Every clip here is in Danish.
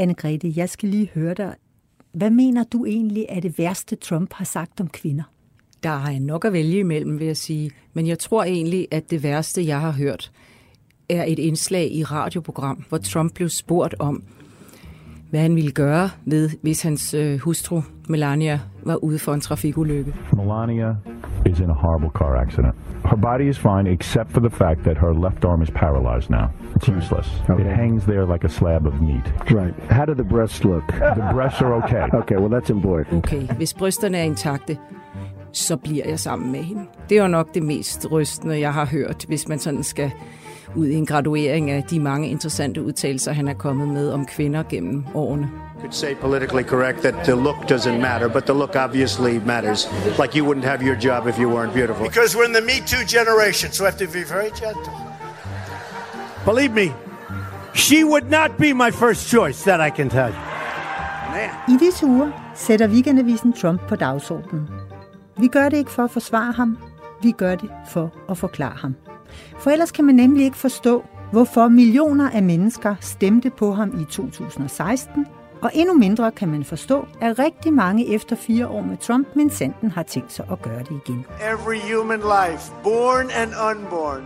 Anne-Grethe, jeg skal lige høre dig. Hvad mener du egentlig er det værste, Trump har sagt om kvinder? Der har jeg nok at vælge imellem, vil jeg sige. Men jeg tror egentlig, at det værste, jeg har hørt, er et indslag i radioprogram, hvor Trump blev spurgt om, hvad han ville gøre ved, hvis hans øh, hustru Melania var ude for en trafikulykke. Melania is in a horrible car accident. Her body is fine except for the fact that her left arm is paralyzed now. It's useless. Okay. It hangs there like a slab of meat. Right. How do the breasts look? The breasts are okay. Okay, well, that's important. Okay, hvis brysterne er intakte, så bliver jeg sammen med hende. Det er jo nok det mest rystende, jeg har hørt, hvis man sådan skal ud i en graduering af de mange interessante udtalelser, han er kommet med om kvinder gennem årene. could say politically correct that the look doesn't matter, but the look obviously matters. Like you wouldn't have your job if you weren't beautiful. Because we're in the Me Too generation, so I have to be very gentle. Believe me, she would not be my first choice, that I can tell you. I disse uger sætter weekendavisen Trump på dagsordenen. Vi gør det ikke for at forsvare ham, vi gør det for at forklare ham. For ellers kan man nemlig ikke forstå, hvorfor millioner af mennesker stemte på ham i 2016, og endnu mindre kan man forstå, at rigtig mange efter fire år med Trump, men sanden har tænkt sig at gøre det igen. Every human life, born and unborn,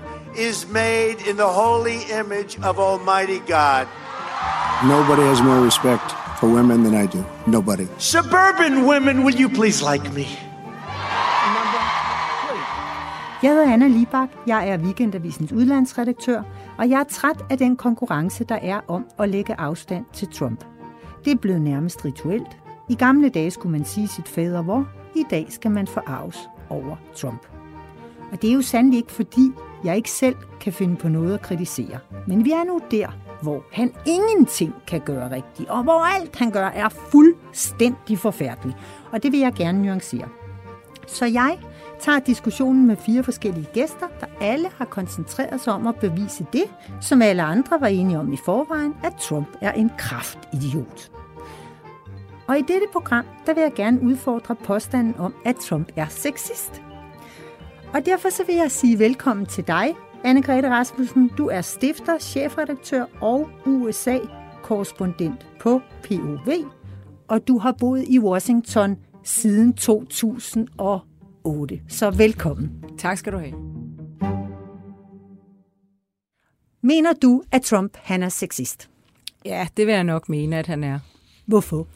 is made in the holy image of Almighty God. Nobody has more respect for women than I do. Nobody. Suburban women, will you please like me? Jeg hedder Anna Libak, jeg er Weekendavisens udlandsredaktør, og jeg er træt af den konkurrence, der er om at lægge afstand til Trump. Det er blevet nærmest rituelt. I gamle dage skulle man sige sit fader hvor, i dag skal man forarves over Trump. Og det er jo sandelig ikke fordi, jeg ikke selv kan finde på noget at kritisere. Men vi er nu der, hvor han ingenting kan gøre rigtigt, og hvor alt han gør er fuldstændig forfærdeligt. Og det vil jeg gerne nuancere. Så jeg tager diskussionen med fire forskellige gæster, der alle har koncentreret sig om at bevise det, som alle andre var enige om i forvejen, at Trump er en kraftidiot. Og i dette program, der vil jeg gerne udfordre påstanden om, at Trump er sexist. Og derfor så vil jeg sige velkommen til dig, Anne-Grethe Rasmussen. Du er stifter, chefredaktør og USA-korrespondent på POV, og du har boet i Washington siden 2008. Så velkommen. Tak skal du have. Mener du, at Trump han er sexist? Ja, det vil jeg nok mene, at han er. Hvorfor?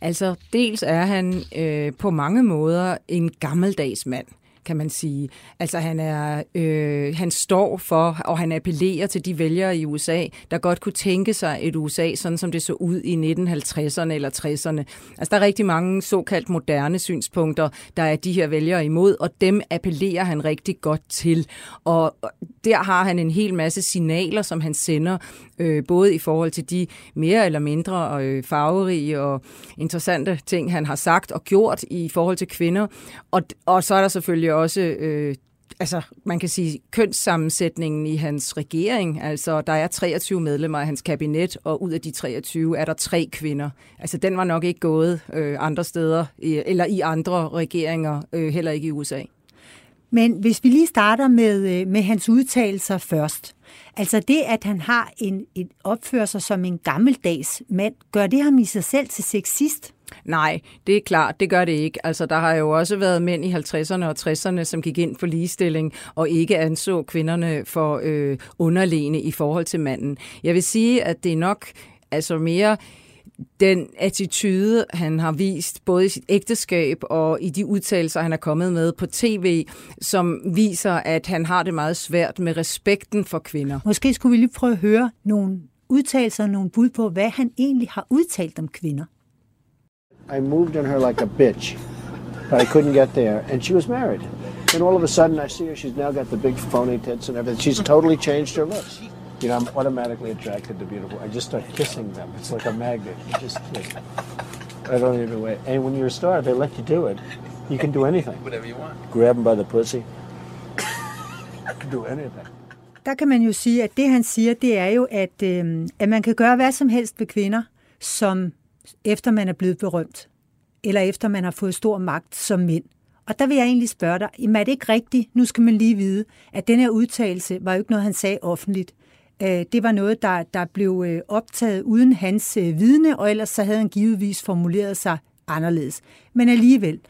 Altså, dels er han øh, på mange måder en gammeldags mand kan man sige. Altså han er, øh, han står for, og han appellerer til de vælgere i USA, der godt kunne tænke sig et USA, sådan som det så ud i 1950'erne eller 60'erne. Altså der er rigtig mange såkaldt moderne synspunkter, der er de her vælgere imod, og dem appellerer han rigtig godt til. Og der har han en hel masse signaler, som han sender, øh, både i forhold til de mere eller mindre øh, farverige og interessante ting, han har sagt og gjort i forhold til kvinder. Og, og så er der selvfølgelig også øh, altså, man kan sige, kønssammensætningen i hans regering. Altså, der er 23 medlemmer af hans kabinet, og ud af de 23 er der tre kvinder. Altså, den var nok ikke gået øh, andre steder, eller i andre regeringer, øh, heller ikke i USA. Men hvis vi lige starter med, øh, med hans udtalelser først. Altså det, at han har en, et opfører sig som en gammeldags mand, gør det ham i sig selv til sexist? Nej, det er klart, det gør det ikke. Altså, der har jo også været mænd i 50'erne og 60'erne, som gik ind for ligestilling og ikke anså kvinderne for øh, underlegne i forhold til manden. Jeg vil sige, at det er nok altså mere den attitude, han har vist, både i sit ægteskab og i de udtalelser, han er kommet med på tv, som viser, at han har det meget svært med respekten for kvinder. Måske skulle vi lige prøve at høre nogle udtalelser, nogle bud på, hvad han egentlig har udtalt om kvinder. I moved on her like a bitch, but I couldn't get there, and she was married. Then all of a sudden, I see her. She's now got the big phony tits and everything. She's totally changed her looks. You know, I'm automatically attracted to beautiful. I just start kissing them. It's like a magnet. You just like, I don't even wait. And when you're a star, they let you do it. You can do anything. Whatever you want. Grab them by the pussy. You can do anything. Der kan man jo sige, at det han siger, det er jo, at, øh, at man kan gøre hvad som helst ved kvinder, som efter man er blevet berømt, eller efter man har fået stor magt som mænd. Og der vil jeg egentlig spørge dig, er det ikke rigtigt? Nu skal man lige vide, at den her udtalelse var jo ikke noget, han sagde offentligt. Øh, det var noget, der, der blev øh, optaget uden hans øh, vidne, og ellers så havde han givetvis formuleret sig anderledes. Men alligevel,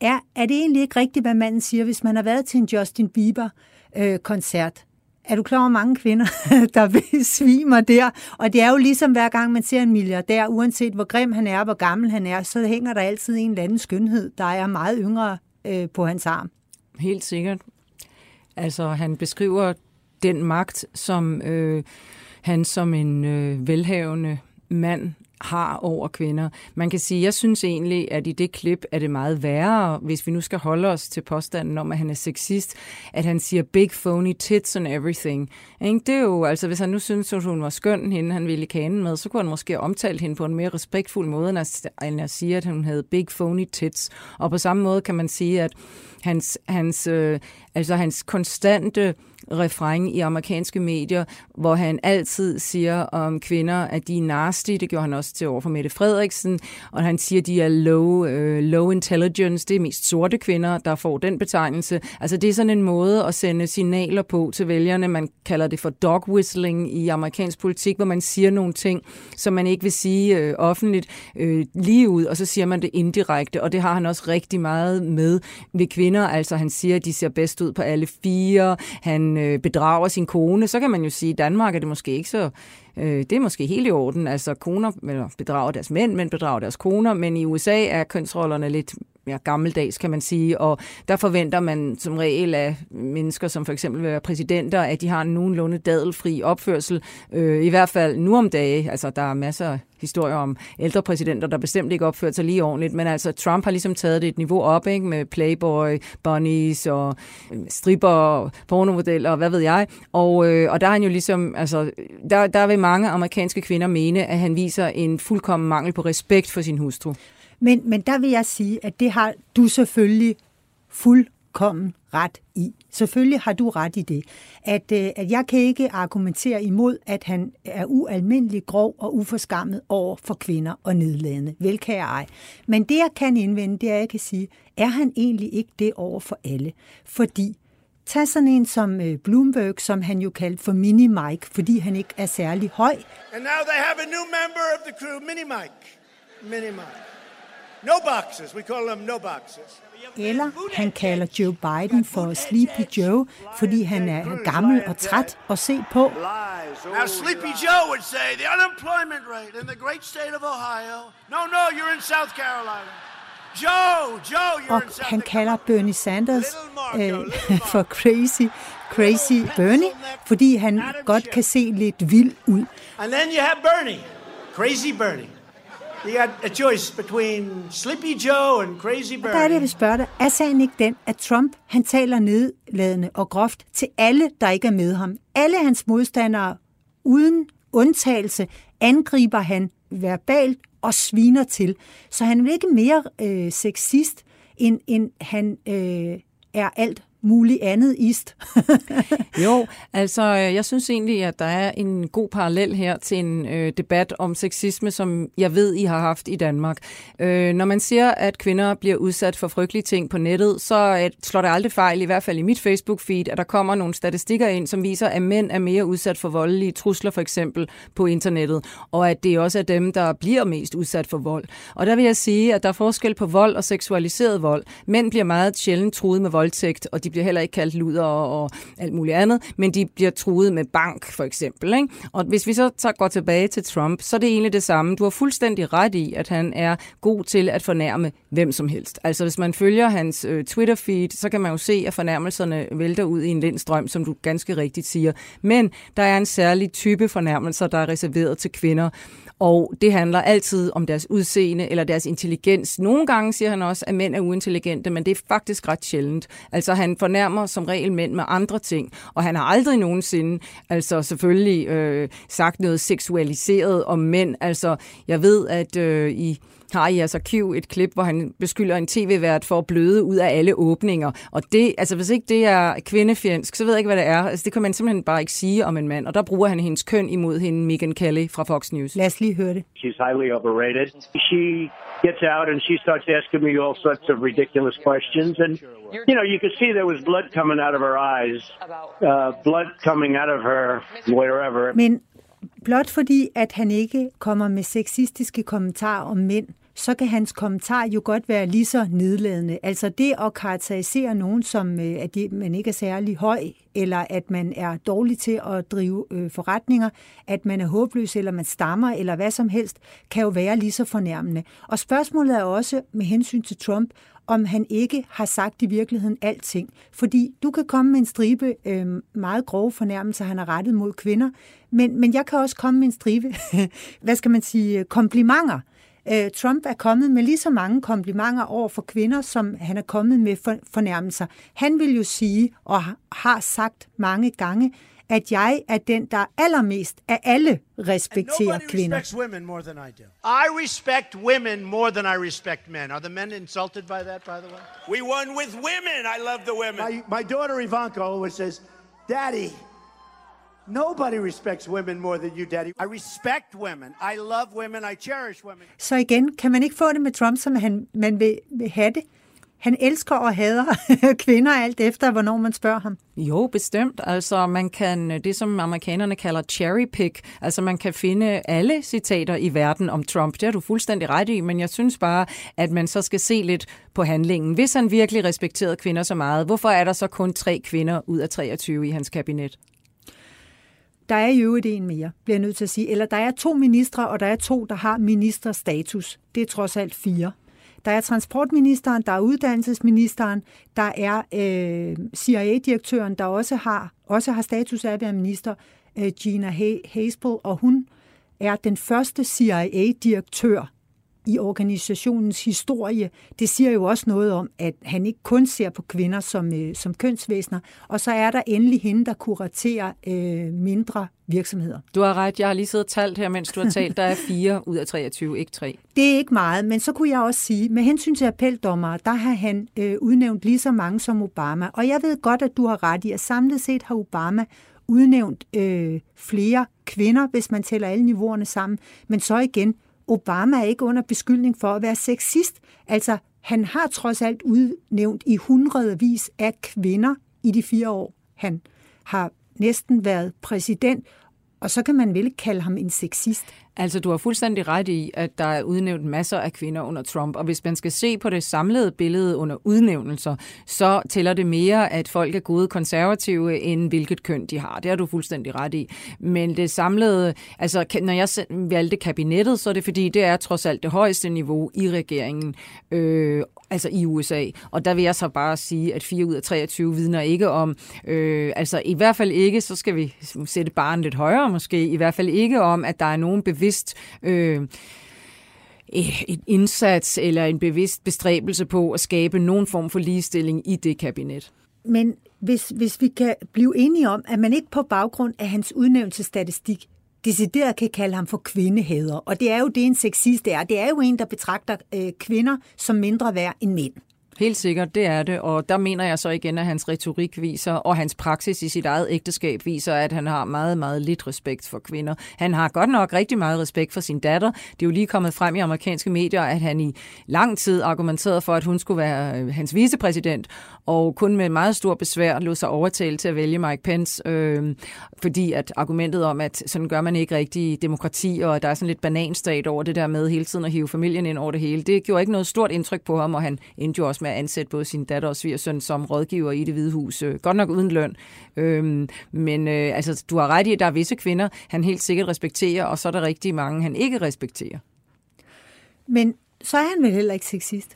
er, er det egentlig ikke rigtigt, hvad manden siger, hvis man har været til en Justin Bieber-koncert? Øh, er du klar over mange kvinder, der besvimer der? Og det er jo ligesom hver gang man ser en milliardær, uanset hvor grim han er, hvor gammel han er, så hænger der altid en eller anden skønhed, der er meget yngre øh, på hans arm. Helt sikkert. Altså, han beskriver den magt, som øh, han som en øh, velhavende mand har over kvinder. Man kan sige, jeg synes egentlig, at i det klip er det meget værre, hvis vi nu skal holde os til påstanden om, at han er sexist, at han siger big phony tits and everything. Det er jo, altså hvis han nu synes, at hun var skøn, hende han ville kanen med, så kunne han måske omtale hende på en mere respektfuld måde, end at sige, at hun havde big phony tits. Og på samme måde kan man sige, at hans, hans, øh, altså hans konstante refræng i amerikanske medier, hvor han altid siger om kvinder, at de er nasty. Det gjorde han også til over for Mette Frederiksen. Og han siger, at de er low, uh, low intelligence. Det er mest sorte kvinder, der får den betegnelse. Altså det er sådan en måde at sende signaler på til vælgerne. Man kalder det for dog whistling i amerikansk politik, hvor man siger nogle ting, som man ikke vil sige øh, offentligt øh, lige ud, og så siger man det indirekte. Og det har han også rigtig meget med ved kvinder. Altså han siger, at de ser bedst ud på alle fire. Han øh, bedrager sin kone, så kan man jo sige, at i Danmark er det måske ikke så... Øh, det er måske helt i orden. Altså koner eller bedrager deres mænd, men bedrager deres koner, men i USA er kønsrollerne lidt mere gammeldags, kan man sige, og der forventer man som regel af mennesker, som for eksempel vil være præsidenter, at de har en nogenlunde dadelfri opførsel, øh, i hvert fald nu om dage. Altså, der er masser af historier om ældre præsidenter, der bestemt ikke opførte sig lige ordentligt, men altså Trump har ligesom taget det et niveau op, ikke, med Playboy, bunnies og øh, stripper, pornomodeller og hvad ved jeg, og, øh, og der er han jo ligesom, altså, der, der vil mange amerikanske kvinder mene, at han viser en fuldkommen mangel på respekt for sin hustru. Men, men der vil jeg sige, at det har du selvfølgelig fuldkommen ret i. Selvfølgelig har du ret i det. At, øh, at jeg kan ikke argumentere imod, at han er ualmindelig grov og uforskammet over for kvinder og nedladende. Vel kan jeg ej. Men det, jeg kan indvende, det er, at jeg kan sige, er han egentlig ikke det over for alle? Fordi Tag sådan en som øh, Bloomberg, som han jo kaldte for Mini Mike, fordi han ikke er særlig høj. And now they have a new member of the crew, Mini Mike. Mini Mike. No boxes. We call them no boxes. Eller han kalder Joe Biden for Sleepy Joe, fordi han er gammel og træt at se på. Now Sleepy Joe would say the unemployment rate in the great state of Ohio. No, no, you're in South Carolina. Joe, Joe, og han kalder Bernie Sanders øh, for crazy, crazy Bernie, fordi han godt kan se lidt vild ud. And then you have Bernie, crazy Bernie. You got a choice between Sleepy Joe and Crazy Bernie. Og der er det, jeg vil spørge dig. Er sagen ikke den, at Trump han taler nedladende og groft til alle, der ikke er med ham? Alle hans modstandere, uden undtagelse, angriber han verbalt og sviner til. Så han er ikke mere øh, sexist, end, end han øh, er alt mulig andet ist. jo, altså øh, jeg synes egentlig, at der er en god parallel her til en øh, debat om sexisme, som jeg ved, I har haft i Danmark. Øh, når man siger, at kvinder bliver udsat for frygtelige ting på nettet, så øh, slår det aldrig fejl, i hvert fald i mit Facebook-feed, at der kommer nogle statistikker ind, som viser, at mænd er mere udsat for voldelige trusler for eksempel på internettet, og at det også er dem, der bliver mest udsat for vold. Og der vil jeg sige, at der er forskel på vold og seksualiseret vold. Mænd bliver meget sjældent truet med voldtægt, og de bliver heller ikke kaldt luder og, og alt muligt andet, men de bliver truet med bank, for eksempel. Ikke? Og hvis vi så tager, går tilbage til Trump, så er det egentlig det samme. Du har fuldstændig ret i, at han er god til at fornærme hvem som helst. Altså hvis man følger hans øh, Twitter-feed, så kan man jo se, at fornærmelserne vælter ud i en lindstrøm, som du ganske rigtigt siger. Men der er en særlig type fornærmelser, der er reserveret til kvinder, og det handler altid om deres udseende eller deres intelligens. Nogle gange siger han også, at mænd er uintelligente, men det er faktisk ret sjældent. Altså han fornærmer som regel mænd med andre ting, og han har aldrig nogensinde altså selvfølgelig øh, sagt noget seksualiseret om mænd. Altså jeg ved, at øh, i har i altså Q et klip, hvor han beskylder en tv-vært for at bløde ud af alle åbninger. Og det, altså hvis ikke det er kvindefjendsk, så ved jeg ikke, hvad det er. Altså det kan man simpelthen bare ikke sige om en mand. Og der bruger han hendes køn imod hende, Megan Kelly fra Fox News. Lad os lige høre det. She's highly overrated. She gets out and she starts asking me all sorts of ridiculous questions. And, you know, you could see there was blood coming out of her eyes, uh, blood coming out of her wherever. Men blot fordi, at han ikke kommer med sexistiske kommentarer om mænd, så kan hans kommentar jo godt være lige så nedladende. Altså det at karakterisere nogen som, øh, at man ikke er særlig høj, eller at man er dårlig til at drive øh, forretninger, at man er håbløs, eller man stammer, eller hvad som helst, kan jo være lige så fornærmende. Og spørgsmålet er også med hensyn til Trump, om han ikke har sagt i virkeligheden alting. Fordi du kan komme med en stribe øh, meget grove fornærmelser, han har rettet mod kvinder, men, men jeg kan også komme med en stribe, hvad skal man sige, komplimenter, Øh, Trump er kommet med lige så mange komplimenter over for kvinder, som han er kommet med fornærmelser. Han vil jo sige, og har sagt mange gange, at jeg er den, der allermest af alle respekterer kvinder. women more than I do. I respect women more than I respect men. Are the men insulted by that, by the way? We won with women. I love the women. My, my daughter Ivanka always says, Daddy, Nobody respects women more than you, Daddy. I respect women. I love women. I cherish women. Så igen, kan man ikke få det med Trump, som han, man vil, vil have det? Han elsker og hader kvinder alt efter, hvornår man spørger ham. Jo, bestemt. Altså, man kan, det som amerikanerne kalder cherry pick, altså man kan finde alle citater i verden om Trump. Det har du fuldstændig ret i, men jeg synes bare, at man så skal se lidt på handlingen. Hvis han virkelig respekterede kvinder så meget, hvorfor er der så kun tre kvinder ud af 23 i hans kabinet? Der er i øvrigt en mere, bliver jeg nødt til at sige. Eller der er to ministre, og der er to, der har ministerstatus. Det er trods alt fire. Der er transportministeren, der er uddannelsesministeren, der er øh, CIA-direktøren, der også har, også har status af at være minister, øh, Gina Haspel, og hun er den første CIA-direktør i organisationens historie. Det siger jo også noget om, at han ikke kun ser på kvinder som, øh, som kønsvæsener, og så er der endelig hende, der kuraterer øh, mindre virksomheder. Du har ret, jeg har lige siddet og talt her, mens du har talt. Der er fire ud af 23, ikke tre. Det er ikke meget, men så kunne jeg også sige, med hensyn til appeldommere, der har han øh, udnævnt lige så mange som Obama. Og jeg ved godt, at du har ret i, at samlet set har Obama udnævnt øh, flere kvinder, hvis man tæller alle niveauerne sammen. Men så igen, Obama er ikke under beskyldning for at være sexist. Altså, han har trods alt udnævnt i hundredvis af kvinder i de fire år, han har næsten været præsident, og så kan man vel kalde ham en sexist. Altså, du har fuldstændig ret i, at der er udnævnt masser af kvinder under Trump, og hvis man skal se på det samlede billede under udnævnelser, så tæller det mere, at folk er gode konservative, end hvilket køn de har. Det har du fuldstændig ret i. Men det samlede, altså når jeg valgte kabinettet, så er det fordi, det er trods alt det højeste niveau i regeringen, øh, altså i USA. Og der vil jeg så bare sige, at 4 ud af 23 vidner ikke om, øh, altså i hvert fald ikke, så skal vi sætte barnet lidt højere måske, i hvert fald ikke om, at der er nogen bevidst... Øh, eh, en indsats eller en bevidst bestræbelse på at skabe nogen form for ligestilling i det kabinet. Men hvis, hvis vi kan blive enige om, at man ikke på baggrund af hans udnævnelsestatistik decideret kan kalde ham for kvindehader. Og det er jo det, en sexist er. Det er jo en, der betragter øh, kvinder som mindre værd end mænd. Helt sikkert, det er det. Og der mener jeg så igen, at hans retorik viser, og hans praksis i sit eget ægteskab viser, at han har meget, meget lidt respekt for kvinder. Han har godt nok rigtig meget respekt for sin datter. Det er jo lige kommet frem i amerikanske medier, at han i lang tid argumenterede for, at hun skulle være øh, hans vicepræsident, og kun med meget stor besvær lå sig overtale til at vælge Mike Pence, øh, fordi at argumentet om, at sådan gør man ikke rigtig demokrati, og der er sådan lidt bananstat over det der med hele tiden at hive familien ind over det hele, det gjorde ikke noget stort indtryk på ham, og han endte jo også med at ansætte både sin datter og svigersøn som rådgiver i det hvide hus. Øh, godt nok uden løn. Øhm, men øh, altså, du har ret i, at der er visse kvinder, han helt sikkert respekterer, og så er der rigtig mange, han ikke respekterer. Men så er han vel heller ikke sexist?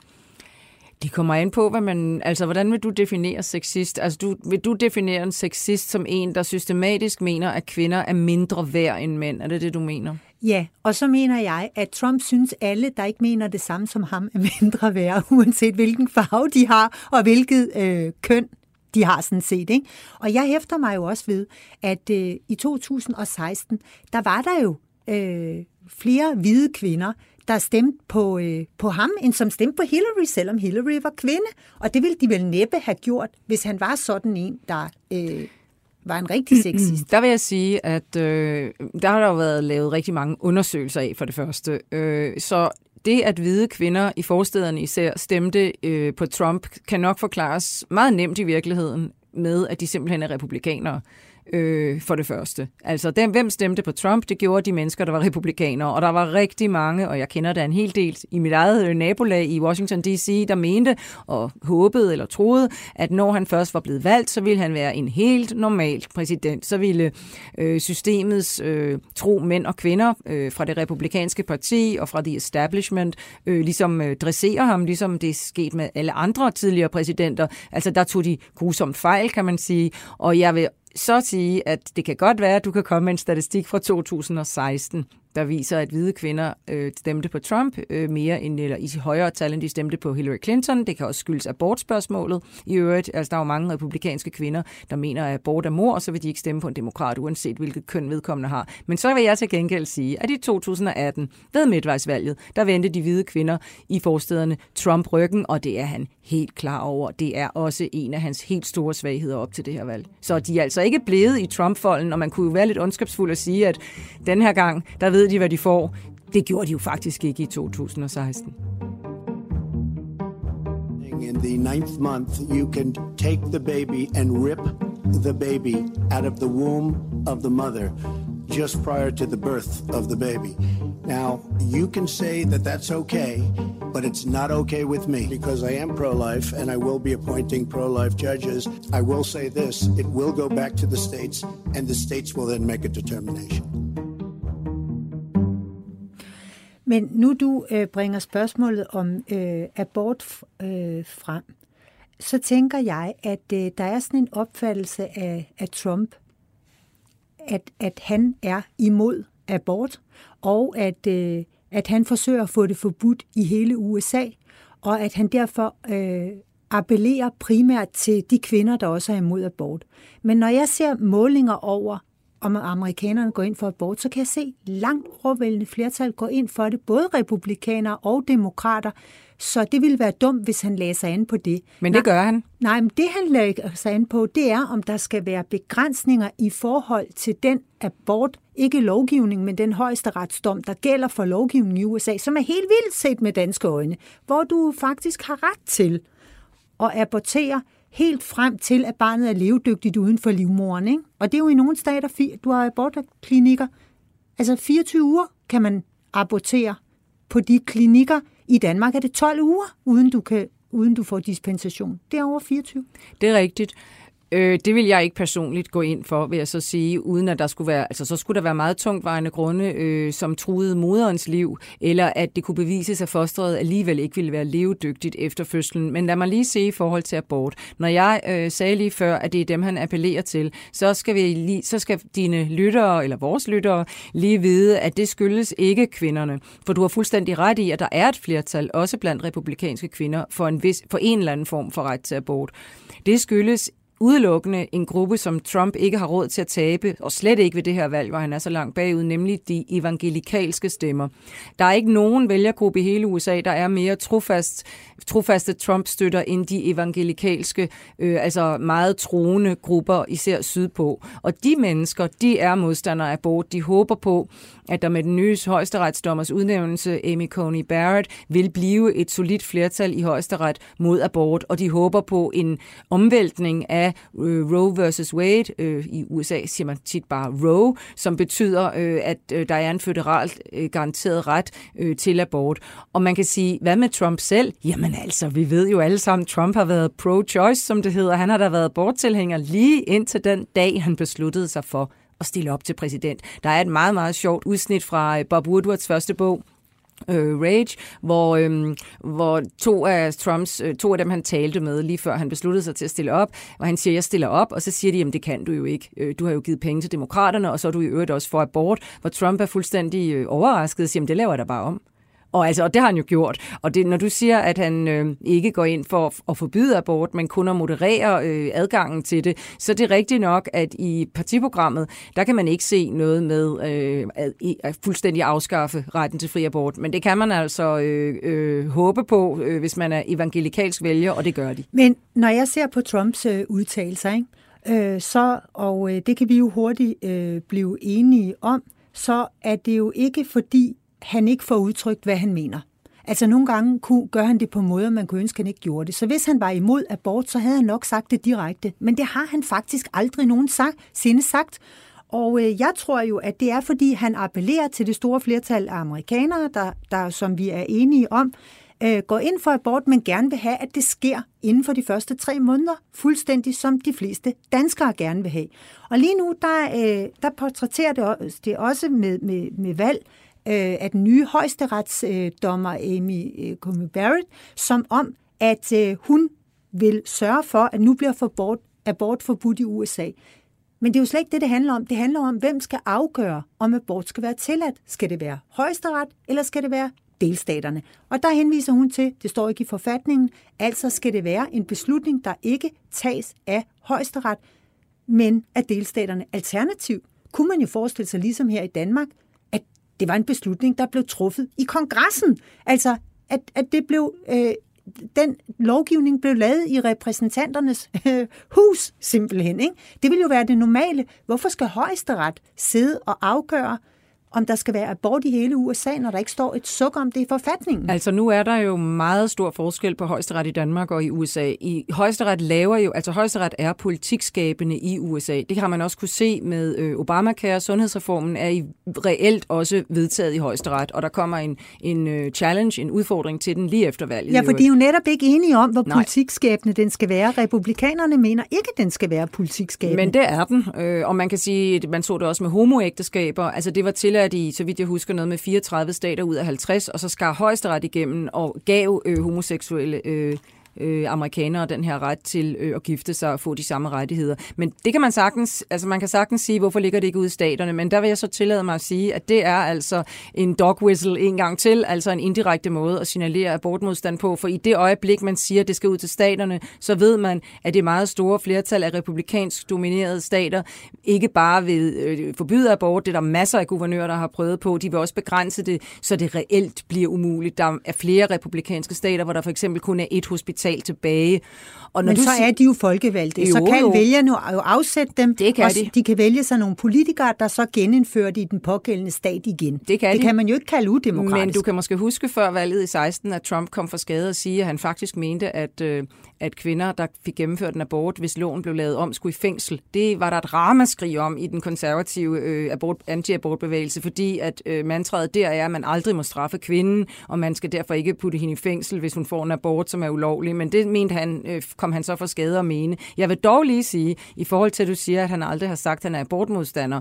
Det kommer ind på, hvad man, altså, hvordan vil du definere sexist? Altså, du, vil du definere en sexist som en, der systematisk mener, at kvinder er mindre værd end mænd? Er det det, du mener? Ja, og så mener jeg, at Trump synes alle, der ikke mener det samme som ham, er mindre værd, uanset hvilken farve de har, og hvilket øh, køn de har sådan set. Ikke? Og jeg hæfter mig jo også ved, at øh, i 2016, der var der jo øh, flere hvide kvinder, der stemte på, øh, på ham, end som stemte på Hillary, selvom Hillary var kvinde. Og det ville de vel næppe have gjort, hvis han var sådan en, der øh, var en rigtig sexist. Der vil jeg sige, at øh, der har der jo været lavet rigtig mange undersøgelser af for det første. Øh, så det, at hvide kvinder i forstederne især stemte øh, på Trump, kan nok forklares meget nemt i virkeligheden med, at de simpelthen er republikanere øh, for det første. Altså, dem, hvem stemte på Trump, det gjorde de mennesker, der var republikanere, og der var rigtig mange, og jeg kender da en hel del i mit eget øh, nabolag i Washington D.C., der mente og håbede eller troede, at når han først var blevet valgt, så ville han være en helt normal præsident. Så ville øh, systemets øh, tro mænd og kvinder øh, fra det republikanske parti og fra the establishment øh, ligesom øh, dressere ham, ligesom det er sket med alle andre tidligere præsidenter. Altså, der tog de grusomt fejl, kan man sige, og jeg vil så sige, at det kan godt være, at du kan komme med en statistik fra 2016, der viser, at hvide kvinder øh, stemte på Trump øh, mere end, eller i højere tal, end de stemte på Hillary Clinton. Det kan også skyldes abortspørgsmålet. I øvrigt, altså der er jo mange republikanske kvinder, der mener, at abort er mor, og så vil de ikke stemme på en demokrat, uanset hvilket køn vedkommende har. Men så vil jeg til gengæld sige, at i 2018, ved midtvejsvalget, der vendte de hvide kvinder i forstederne Trump ryggen, og det er han helt klar over. Det er også en af hans helt store svagheder op til det her valg. Så de er altså ikke blevet i Trump-folden, og man kunne jo være lidt ondskabsfuld at sige, at den her gang, der ved de, hvad de får. Det gjorde de jo faktisk ikke i 2016. In the ninth month, you can take the baby and rip the baby out of the womb of the mother just prior to the birth of the baby. Now, you can say that that's okay, but it's not okay with me because I am pro life and I will be appointing pro life judges. I will say this it will go back to the states, and the states will then make a determination. Men nu du øh, bringer spørgsmålet om øh, abort øh, frem, så tænker jeg, at øh, der er sådan en opfattelse af, af Trump, at, at han er imod abort, og at, øh, at han forsøger at få det forbudt i hele USA, og at han derfor øh, appellerer primært til de kvinder, der også er imod abort. Men når jeg ser målinger over, om amerikanerne går ind for abort, så kan jeg se langt overvældende flertal går ind for det, både republikanere og demokrater. Så det ville være dumt, hvis han lagde sig an på det. Men det gør han. Nej, men det han lægger sig an på, det er, om der skal være begrænsninger i forhold til den abort, ikke lovgivning, men den højeste retsdom, der gælder for lovgivningen i USA, som er helt vildt set med danske øjne, hvor du faktisk har ret til at abortere helt frem til, at barnet er levedygtigt uden for livmoren. Ikke? Og det er jo i nogle stater, du har abortklinikker. Altså 24 uger kan man abortere på de klinikker. I Danmark er det 12 uger, uden du, kan, uden du får dispensation. Det er over 24. Det er rigtigt. Øh, det vil jeg ikke personligt gå ind for, vil jeg så sige, uden at der skulle være, altså så skulle der være meget tungtvejende grunde, øh, som truede moderens liv, eller at det kunne bevises, at fosteret alligevel ikke ville være levedygtigt efter fødslen. Men lad mig lige se i forhold til abort. Når jeg øh, sagde lige før, at det er dem, han appellerer til, så skal, vi lige, så skal dine lyttere, eller vores lyttere, lige vide, at det skyldes ikke kvinderne. For du har fuldstændig ret i, at der er et flertal, også blandt republikanske kvinder, for en, vis, for en eller anden form for ret til abort. Det skyldes udelukkende en gruppe, som Trump ikke har råd til at tabe, og slet ikke ved det her valg, hvor han er så langt bagud, nemlig de evangelikalske stemmer. Der er ikke nogen vælgergruppe i hele USA, der er mere trofast, trofaste Trump-støtter end de evangelikalske, øh, altså meget troende grupper, især sydpå. Og de mennesker, de er modstandere af abort. De håber på, at der med den nye højesteretsdommers udnævnelse, Amy Coney Barrett, vil blive et solidt flertal i højesteret mod abort, og de håber på en omvæltning af øh, Roe versus Wade. Øh, I USA siger man tit bare Roe, som betyder, øh, at øh, der er en føderalt øh, garanteret ret øh, til abort. Og man kan sige, hvad med Trump selv? Jamen altså, vi ved jo alle sammen, Trump har været pro-choice, som det hedder. Han har da været aborttilhænger lige indtil den dag, han besluttede sig for at stille op til præsident. Der er et meget, meget sjovt udsnit fra øh, Bob Woodwards første bog, øh, Rage, hvor, øh, hvor to af Trumps, øh, to af dem han talte med lige før han besluttede sig til at stille op, hvor han siger, jeg stiller op, og så siger de, jamen det kan du jo ikke. Øh, du har jo givet penge til demokraterne, og så er du i øvrigt også for abort, hvor Trump er fuldstændig øh, overrasket og siger, jamen det laver jeg da bare om. Og, altså, og det har han jo gjort. Og det, når du siger, at han øh, ikke går ind for at forbyde abort, men kun at moderere øh, adgangen til det, så det er rigtigt nok, at i partiprogrammet, der kan man ikke se noget med øh, at, at fuldstændig afskaffe retten til fri abort. Men det kan man altså øh, øh, håbe på, øh, hvis man er evangelikalsk vælger, og det gør de. Men når jeg ser på Trumps øh, udtalelser, ikke? Øh, så, og øh, det kan vi jo hurtigt øh, blive enige om, så er det jo ikke fordi, han ikke får udtrykt, hvad han mener. Altså nogle gange kunne, gør han det på måder, man kunne ønske, han ikke gjorde det. Så hvis han var imod abort, så havde han nok sagt det direkte. Men det har han faktisk aldrig nogen sagt, sinde sagt. Og øh, jeg tror jo, at det er, fordi han appellerer til det store flertal af amerikanere, der, der som vi er enige om, øh, går ind for abort, men gerne vil have, at det sker inden for de første tre måneder, fuldstændig som de fleste danskere gerne vil have. Og lige nu, der, øh, der portrætterer det, det også med, med, med valg øh, af den nye højesteretsdommer øh, Amy øh, Coney Barrett, som om, at øh, hun vil sørge for, at nu bliver forbort, abort forbudt i USA. Men det er jo slet ikke det, det handler om. Det handler om, hvem skal afgøre, om abort skal være tilladt. Skal det være højesteret, eller skal det være delstaterne. Og der henviser hun til, det står ikke i forfatningen, altså skal det være en beslutning, der ikke tages af højesteret, men af delstaterne. Alternativ kunne man jo forestille sig, ligesom her i Danmark, det var en beslutning, der blev truffet i kongressen. Altså, at, at det blev... Øh, den lovgivning blev lavet i repræsentanternes øh, hus, simpelthen. Ikke? Det vil jo være det normale. Hvorfor skal højesteret sidde og afgøre, øh, om der skal være abort i hele USA, når der ikke står et suk om det i forfatningen. Altså nu er der jo meget stor forskel på højesteret i Danmark og i USA. I højesteret laver jo, altså højesteret er politikskabende i USA. Det har man også kunne se med øh, Obamacare. Sundhedsreformen er i reelt også vedtaget i højesteret, og der kommer en, en uh, challenge, en udfordring til den lige efter valget. Ja, for de er jo netop ikke enige om, hvor Nej. politikskabende den skal være. Republikanerne mener ikke, den skal være politikskabende. Men det er den, øh, og man kan sige, man så det også med homoægteskaber. Altså det var til er i, så vidt jeg husker, noget med 34 stater ud af 50, og så skar højesteret igennem og gav øh, homoseksuelle øh, øh, amerikanere den her ret til øh, at gifte sig og få de samme rettigheder. Men det kan man sagtens, altså man kan sagtens sige, hvorfor ligger det ikke ude i staterne, men der vil jeg så tillade mig at sige, at det er altså en dog whistle en gang til, altså en indirekte måde at signalere abortmodstand på, for i det øjeblik, man siger, at det skal ud til staterne, så ved man, at det meget store flertal af republikansk dominerede stater ikke bare vil øh, forbyde abort, det er der masser af guvernører, der har prøvet på, de vil også begrænse det, så det reelt bliver umuligt. Der er flere republikanske stater, hvor der for eksempel kun er et hospital kapital tilbage. Og når Men du så er de jo folkevalgte, jo, så kan jo. vælgerne jo afsætte dem. Det kan og de. De kan vælge sig nogle politikere, der så genindfører det i den pågældende stat igen. Det kan, det de. kan man jo ikke kalde udemokratisk. Men du kan måske huske før valget i 16, at Trump kom for skade og sige, at han faktisk mente, at, øh, at kvinder, der fik gennemført en abort, hvis loven blev lavet om, skulle i fængsel. Det var der et ramaskrig om i den konservative øh, abort, anti-abortbevægelse, fordi at øh, mantraet der er, at man aldrig må straffe kvinden, og man skal derfor ikke putte hende i fængsel, hvis hun får en abort, som er ulovlig. Men det mente han, øh, kom han så for skade at mene. Jeg vil dog lige sige, i forhold til at du siger, at han aldrig har sagt, at han er abortmodstander,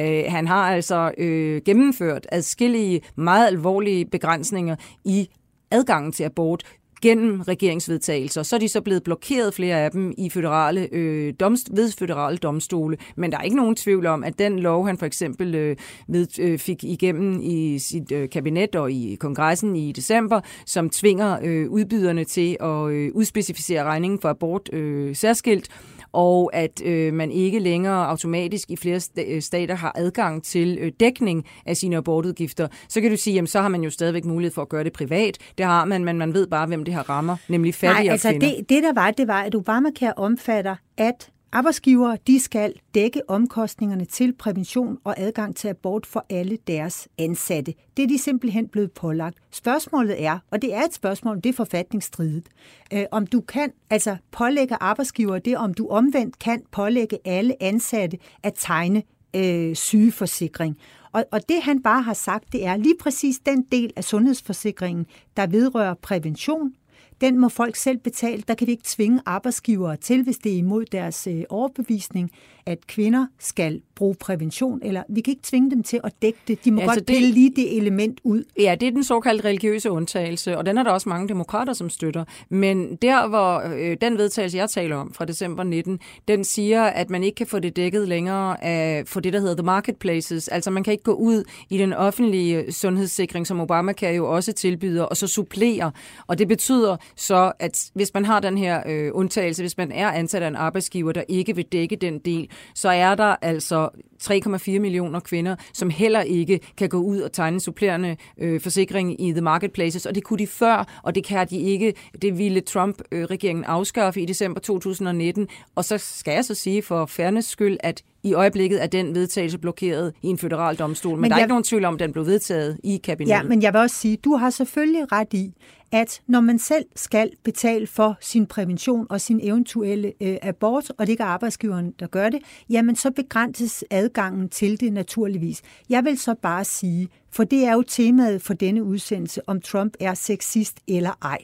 øh, han har altså øh, gennemført adskillige meget alvorlige begrænsninger i adgangen til abort gennem regeringsvedtagelser. Så er de så blevet blokeret flere af dem i føderale, øh, domst, ved føderale domstole. Men der er ikke nogen tvivl om, at den lov, han for eksempel øh, ved, øh, fik igennem i sit øh, kabinet og i kongressen i december, som tvinger øh, udbyderne til at øh, udspecificere regningen for abort øh, særskilt, og at øh, man ikke længere automatisk i flere øh, stater har adgang til øh, dækning af sine abortudgifter, så kan du sige, jamen så har man jo stadigvæk mulighed for at gøre det privat. Det har man, men man ved bare, hvem det her rammer, nemlig fattige Nej, altså kvinder. Det, det der var, det var, at Obamacare omfatter, at Arbejdsgivere de skal dække omkostningerne til prævention og adgang til abort for alle deres ansatte. Det er de simpelthen blevet pålagt. Spørgsmålet er, og det er et spørgsmål, det er forfatningsstridigt, øh, om du kan altså pålægge arbejdsgivere det, om du omvendt kan pålægge alle ansatte at tegne øh, sygeforsikring. Og, og det han bare har sagt, det er lige præcis den del af sundhedsforsikringen, der vedrører prævention, den må folk selv betale. Der kan vi ikke tvinge arbejdsgivere til, hvis det er imod deres øh, overbevisning, at kvinder skal bruge prævention, eller vi kan ikke tvinge dem til at dække det. De må altså godt pille det, lige det element ud. Ja, det er den såkaldte religiøse undtagelse, og den er der også mange demokrater, som støtter. Men der, hvor øh, den vedtagelse, jeg taler om fra december 19, den siger, at man ikke kan få det dækket længere af, for det, der hedder the marketplaces. Altså man kan ikke gå ud i den offentlige sundhedssikring, som Obamacare jo også tilbyder, og så supplere. Og det betyder så, at hvis man har den her øh, undtagelse, hvis man er ansat af en arbejdsgiver, der ikke vil dække den del, så er der altså 3,4 millioner kvinder, som heller ikke kan gå ud og tegne supplerende øh, forsikring i the marketplaces, og det kunne de før, og det kan de ikke. Det ville Trump-regeringen afskaffe i december 2019, og så skal jeg så sige for fairness skyld, at i øjeblikket er den vedtagelse blokeret i en federal domstol, men, men der er jeg... ikke nogen tvivl om, at den blev vedtaget i kabinettet. Ja, men jeg vil også sige, du har selvfølgelig ret i, at når man selv skal betale for sin prævention og sin eventuelle øh, abort, og det ikke er arbejdsgiveren, der gør det, jamen så begrænses adgangen til det naturligvis. Jeg vil så bare sige, for det er jo temaet for denne udsendelse, om Trump er sexist eller ej.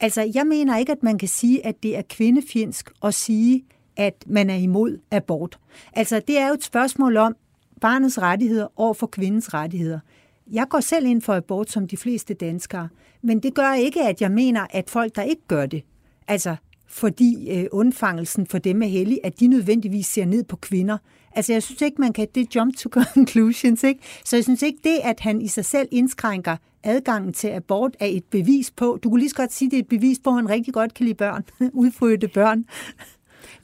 Altså, jeg mener ikke, at man kan sige, at det er kvindefjendsk at sige, at man er imod abort. Altså, det er jo et spørgsmål om barnets rettigheder over for kvindens rettigheder. Jeg går selv ind for abort som de fleste danskere, men det gør ikke, at jeg mener, at folk, der ikke gør det, altså fordi øh, undfangelsen for dem er hellig, at de nødvendigvis ser ned på kvinder. Altså jeg synes ikke, man kan, det jump to conclusions, ikke? Så jeg synes ikke, det, at han i sig selv indskrænker adgangen til abort, er et bevis på, du kunne lige så godt sige, det er et bevis på, at han rigtig godt kan lide børn, udfødte børn.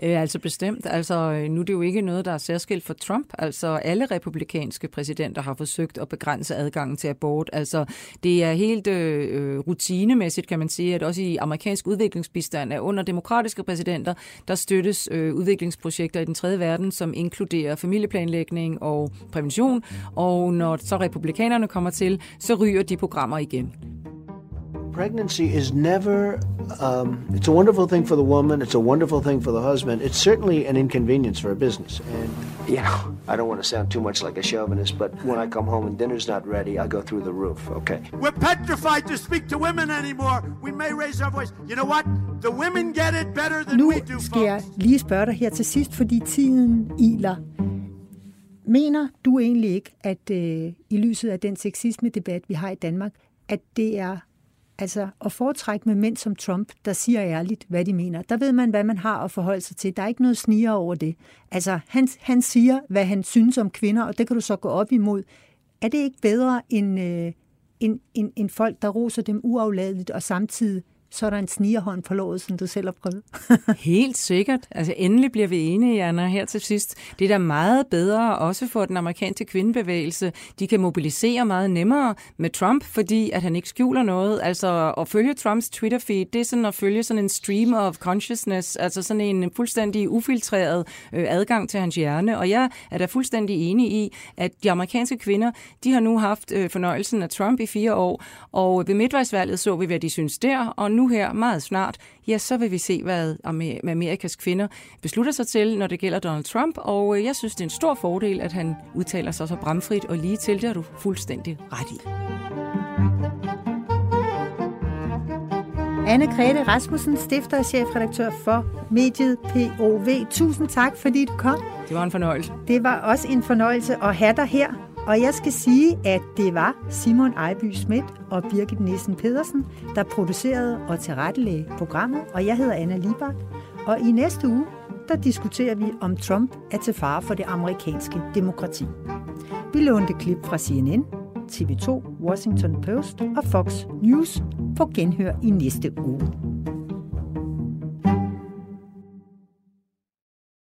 Øh, altså bestemt. Altså, øh, nu er det jo ikke noget, der er særskilt for Trump. Altså, alle republikanske præsidenter har forsøgt at begrænse adgangen til abort. Altså, det er helt øh, øh, rutinemæssigt, kan man sige, at også i amerikansk udviklingsbistand er under demokratiske præsidenter, der støttes øh, udviklingsprojekter i den tredje verden, som inkluderer familieplanlægning og prævention. Og når så republikanerne kommer til, så ryger de programmer igen. Pregnancy is never, um, it's a wonderful thing for the woman, it's a wonderful thing for the husband. It's certainly an inconvenience for a business. And, you know, I don't want to sound too much like a chauvinist, but when I come home and dinner's not ready, I go through the roof, okay? We're petrified to speak to women anymore. We may raise our voice. You know what? The women get it better than nu we do, skal jeg lige spørge dig her til sidst, fordi tiden iler. Mener du egentlig ikke, at øh, i lyset af den sexisme-debat, vi har i Danmark, at det er Altså at foretrække med mænd som Trump, der siger ærligt, hvad de mener. Der ved man, hvad man har at forholde sig til. Der er ikke noget sniger over det. Altså han, han siger, hvad han synes om kvinder, og det kan du så gå op imod. Er det ikke bedre end, øh, end, end, end folk, der roser dem uafladeligt og samtidig så er der en snigerhånd på låget, som du selv har prøvet. Helt sikkert. Altså endelig bliver vi enige, Anna, her til sidst. Det er da meget bedre, også for den amerikanske kvindebevægelse. De kan mobilisere meget nemmere med Trump, fordi at han ikke skjuler noget. Altså at følge Trumps Twitter-feed, det er sådan at følge sådan en stream of consciousness, altså sådan en fuldstændig ufiltreret øh, adgang til hans hjerne. Og jeg er da fuldstændig enig i, at de amerikanske kvinder, de har nu haft øh, fornøjelsen af Trump i fire år, og ved midtvejsvalget så vi, hvad de synes der, og nu nu her meget snart, ja, så vil vi se, hvad Amerikas kvinder beslutter sig til, når det gælder Donald Trump. Og øh, jeg synes, det er en stor fordel, at han udtaler sig så bramfrit og lige til. Det har du fuldstændig ret i. Anne Grete Rasmussen, stifter og chefredaktør for mediet POV. Tusind tak, fordi du kom. Det var en fornøjelse. Det var også en fornøjelse at have dig her. Og jeg skal sige, at det var Simon Ejby Schmidt og Birgit Nissen Pedersen, der producerede og tilrettelagde programmet, og jeg hedder Anna Libak. Og i næste uge, der diskuterer vi, om Trump er til fare for det amerikanske demokrati. Vi lånte klip fra CNN, TV2, Washington Post og Fox News på genhør i næste uge.